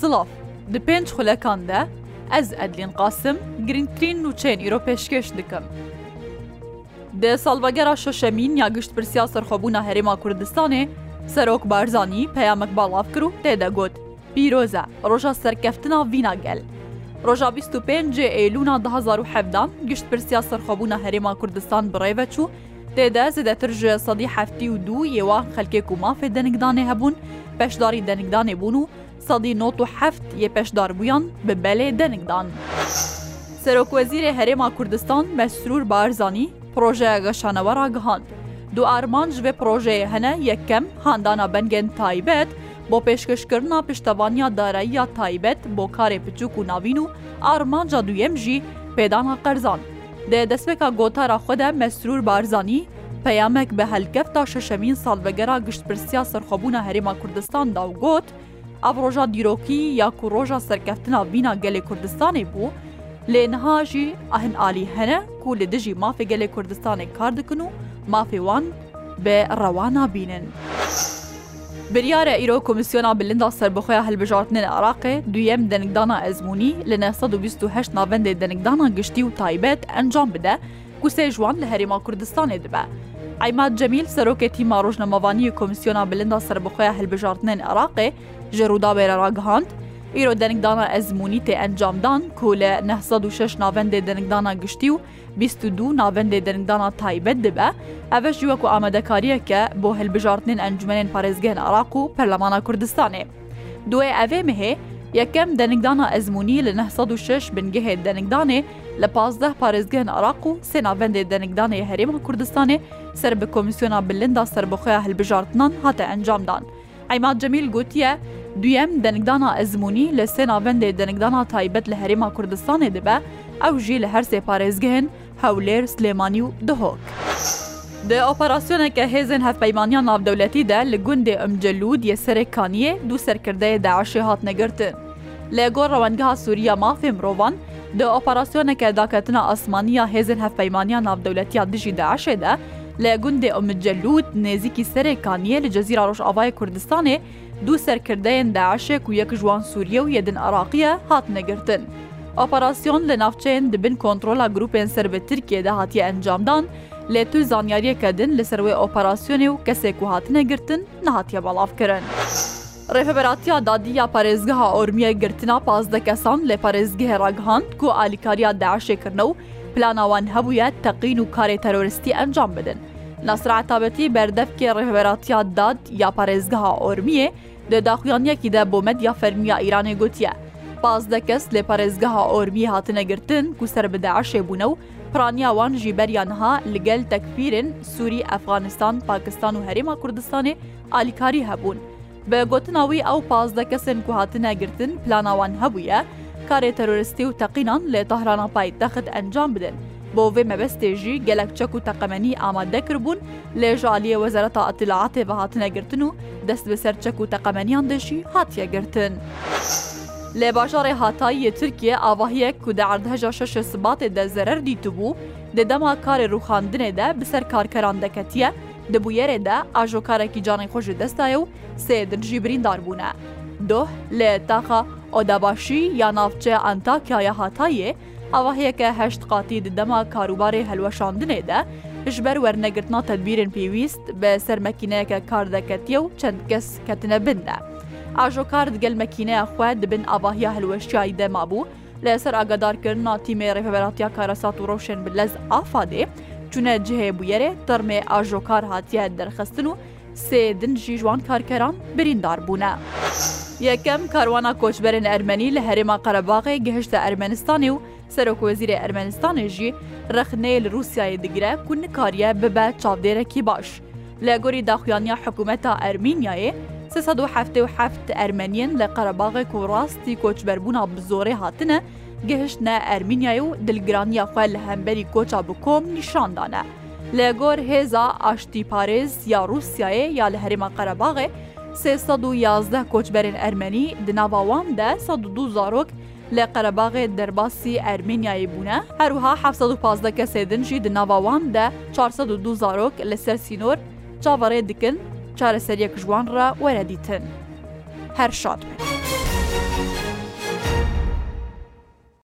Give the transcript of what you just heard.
Silav di pênc xulekan de ez Edlên qasim girîngtirîn nûçeyên îro pêşkeş dikim. Di salvegera şoşemîn ya gişt pirsiya serxwebûna Herêma Kurdistanê, Serok Barzanî peyamek balav kir û tê de got: Pîroze, roja serkeftina vîna gel. Roja 25 Eylûna 2017 gişt pirsiya serxwebûna Herêma Kurdistan bi rêveçû, têde zêdetir ji sedî heftî û dû yêwa xelkê ku mafê denigdanê hebûn, peşdarî denigdanê bûn û سەدی 1970 یە پێشداربوویان بە بەلێ دەنگدان. سەرۆکوەزیرە هەرێما کوردستان مەسرور بارزانی پرۆژەیە گەشانەوەرا گەهاند. دو ئارمانج بێ پرۆژەیە هەنە یەکەم هاندانا بەنگەن تایبەت بۆ پێشکەشکردنا پشتەوانیا داراییە تایبەت بۆ کارێ پچووک و ناوین و ئارمانجا دویەم ژی پێدانا قەرزان. دێ دەستپێکا گۆتارا خودە مەسرور بارزانی پەیامێک بە هەلکەف تا شەشەمین ساڵ بەگەرا گشتپرسیا سەرخۆبوونە هەرێما کوردستان داوگوت ئەو ڕۆژە دیرۆکی یاکو ڕۆژە سەرکەفتنا بینا گەلی کوردستانی بوو لێ نەهاژی ئەهن عالی هەنە کو لە دژی مافی گەلی کوردستانی کار دکن و مافێوان بێ ڕەوانا بینن. بریارە ئیرۆ کمیسیۆنا بلندا سربخۆیا هەلبژارتنێن عراقێ دویەم دەنگدانا ئەزمموی لە 1920 ناوەندێ دەنگدانا گشتی و تایبەت ئەنجام بدە و سێ ژوان لە هەرێما کوردستانێ دەبە. ئەیمات جەمیل سەرۆکێتی ماڕۆژنەمەوانی کۆمیسیۆنا بلندا سربخۆیە هەلبژارتنێن عراقێ ژێرودا بێرە ڕاگەهاند، ئیرۆ دەنگدانە ئەزمموی تێ ئەنجامدان کو لە 1960 ناوەندێ دەنگدانە گشتی و 22 ناوەندێ دەنگدانە تایبەت دەبە ئەڤش جووەک و ئامادەکاریەکە بۆ هەلبژارتنین ئەنجومێن پارێزگەن عراق و پەرلەمانە کوردستانێ. دوێ ئەڤێ مهێ یەکەم دەنگدانە ئەزمموی لە 1960 بنگەهێ دەنگدانێ لە 15 پارێزگەن عراق و سێناڤندێ دەنگدانەی هەرێمە کوردستانê سەر bi komîsyona bilinda serbixweya hilbijartinan hate encamdan. Eymat Cemîl gotiye, duyem denigdana ezmûnî li sênavendê denigdana taybet li herêma Kurdistanê dibe, ew jî li her sê parêzgehên hewlêr Silêmanî û dihok. Di operasyoneke hêzên hevpeymaniya navdewletî de li gundê Imcelûd yê serê kaniyê du serkirdeyê deşê hat negirtin. Lêgor rewengeha Sûriya mafê mirovan, Di operasyoneke daketina asmaniya hêzên hevpeymaniya navdewletiya dijî deeşê de, لە گوندێ ئۆمجللوود نێزیکی سەرێک کانیە لە جەزیرا ڕۆژاوای کوردستانێ دوو سەرکردەیەن داعشێک و یەک ژوان سووریە و یەدن عراقیە هات نەگرتن. ئۆپەراسیۆن لە ناوچەیەن دبن کۆنتترۆلا گروپێن سەر بە ترکێدا هاتیە ئەنجامدان لێ توی زانیاریەکە دن لە سەروێ ئۆپەراسیۆنی و کەسێک و هاتنەگرتن نهاتیە بەڵافکردن. Rêveberatiya dadî ya parêzgeha Ormiye girtina pazde kesan lê parêzgehê raghand ku alîkariya deşêkirne û plana wan hebûye teqîn û karê teroristî encam bidin. Nasra tabetî berdevkê rêveberatiya dad ya parêzgeha Ormiye li daxuyaniyekî de bo medya fermiya Îranê gotiye. Pazde kes lê parêzgeha Ormiye hatine girtin ku ser bi deşê bûne û پرانیا وان ji beryanha li gel tekfîrin Sûî Efganistan, Pakistan û Herêma Kurdistanê alîkarî hebûn. بە گوتنەوەی ئەو پازدە کەسن کو هاتنەگرتن پلاناوان هەبووە کارێ تەرۆریستی و تەقینان لێ تەهرانە پای دەخت ئەنجام بدن. بۆ وێ مەبەستێژی گەلک چەک و تەقەمەنی ئامادەکردبوون لێژعالیە وەزارەتا ئەتلعاتێ بەهاتنەگرتن و دەست بەسەر چەک و تەقەمەنیان دەشی هاتیەگرتن. لێ باژارێ هاتاییە ترکیە ئاواهەیە کو دەعادهژە شش سباتێ دەزەرەر دیتبوو دەدەما کارێ روخاندنێدا بسەر کارکەران دەکەتیە، دەبوویەرێدا ئاژۆکارێکی جانی خۆشی دەستایە و سێدرژی بریندار بوونە. دۆ لێ تاقا ئۆداباشی یا ناوچێ ئەنتاکیایە هاتایە، ئەوە هەیەکە هەشت قاتی ددەما کاروبارەی هەلوەشاندنێدا ژبەر وەرنەگرتنا تەدبیرن پێویست بە سەرمەکینەیەکە کاردەکەتیە و چەند کەس کەتنە بنە. ئاژۆکار گەلمەکینەیە خوێ دەبن ئاواهیا هەلوەشتیایی دەما بوو لەسەر ئاگادارکردنا تیمێ ڕێفەبەراتیا کارەسات و ڕۆشن بلەز ئافادێ، چونە جهەیە بویەرێ دەرمێ ئاژۆکار هاتیە دەرخستن و سێ دنجی جوان کارکەران بریندار بوونە. یەکەم کاروانە کۆچبەرن ئەرمەنی لە هەرێما قەرەباغی گەهشتە ئەرمەنستانی و سەرۆکۆزیری ئەرمەنستانێژی رەخنەیە لە رووسایی دیگرە کوونکاریە ببە چاودێرەکی باش. لە گۆری داخوانیا حکوومەتە ئەرمینیایە 1970 ئەرمەنیان لە قەرەباغێک و ڕاستی کۆچبەربوونا بزۆرە هاتنە گەهشتە ئەرمینیای و دلگرانیاخوا لە هەمبەری کۆچا بکۆم نیشاندانە. لە گۆر هێزا ئاشتی پارێز یا رووسایە یا لە هەرێمە قەرەباغێ 311 کۆچبەرن ئەرمەنی دناواوان دە 12 زارۆک لە قەرەباغێ دەرباسی ئەرمینیایی بوونە هەروها 1950 کە سێدنجی دناواوان دە 402 زارۆک لەسەر سینۆر چاوەڕێ دکن چارەسەریەک ژوان ڕە وەرەدیتن هەر شاد بێت.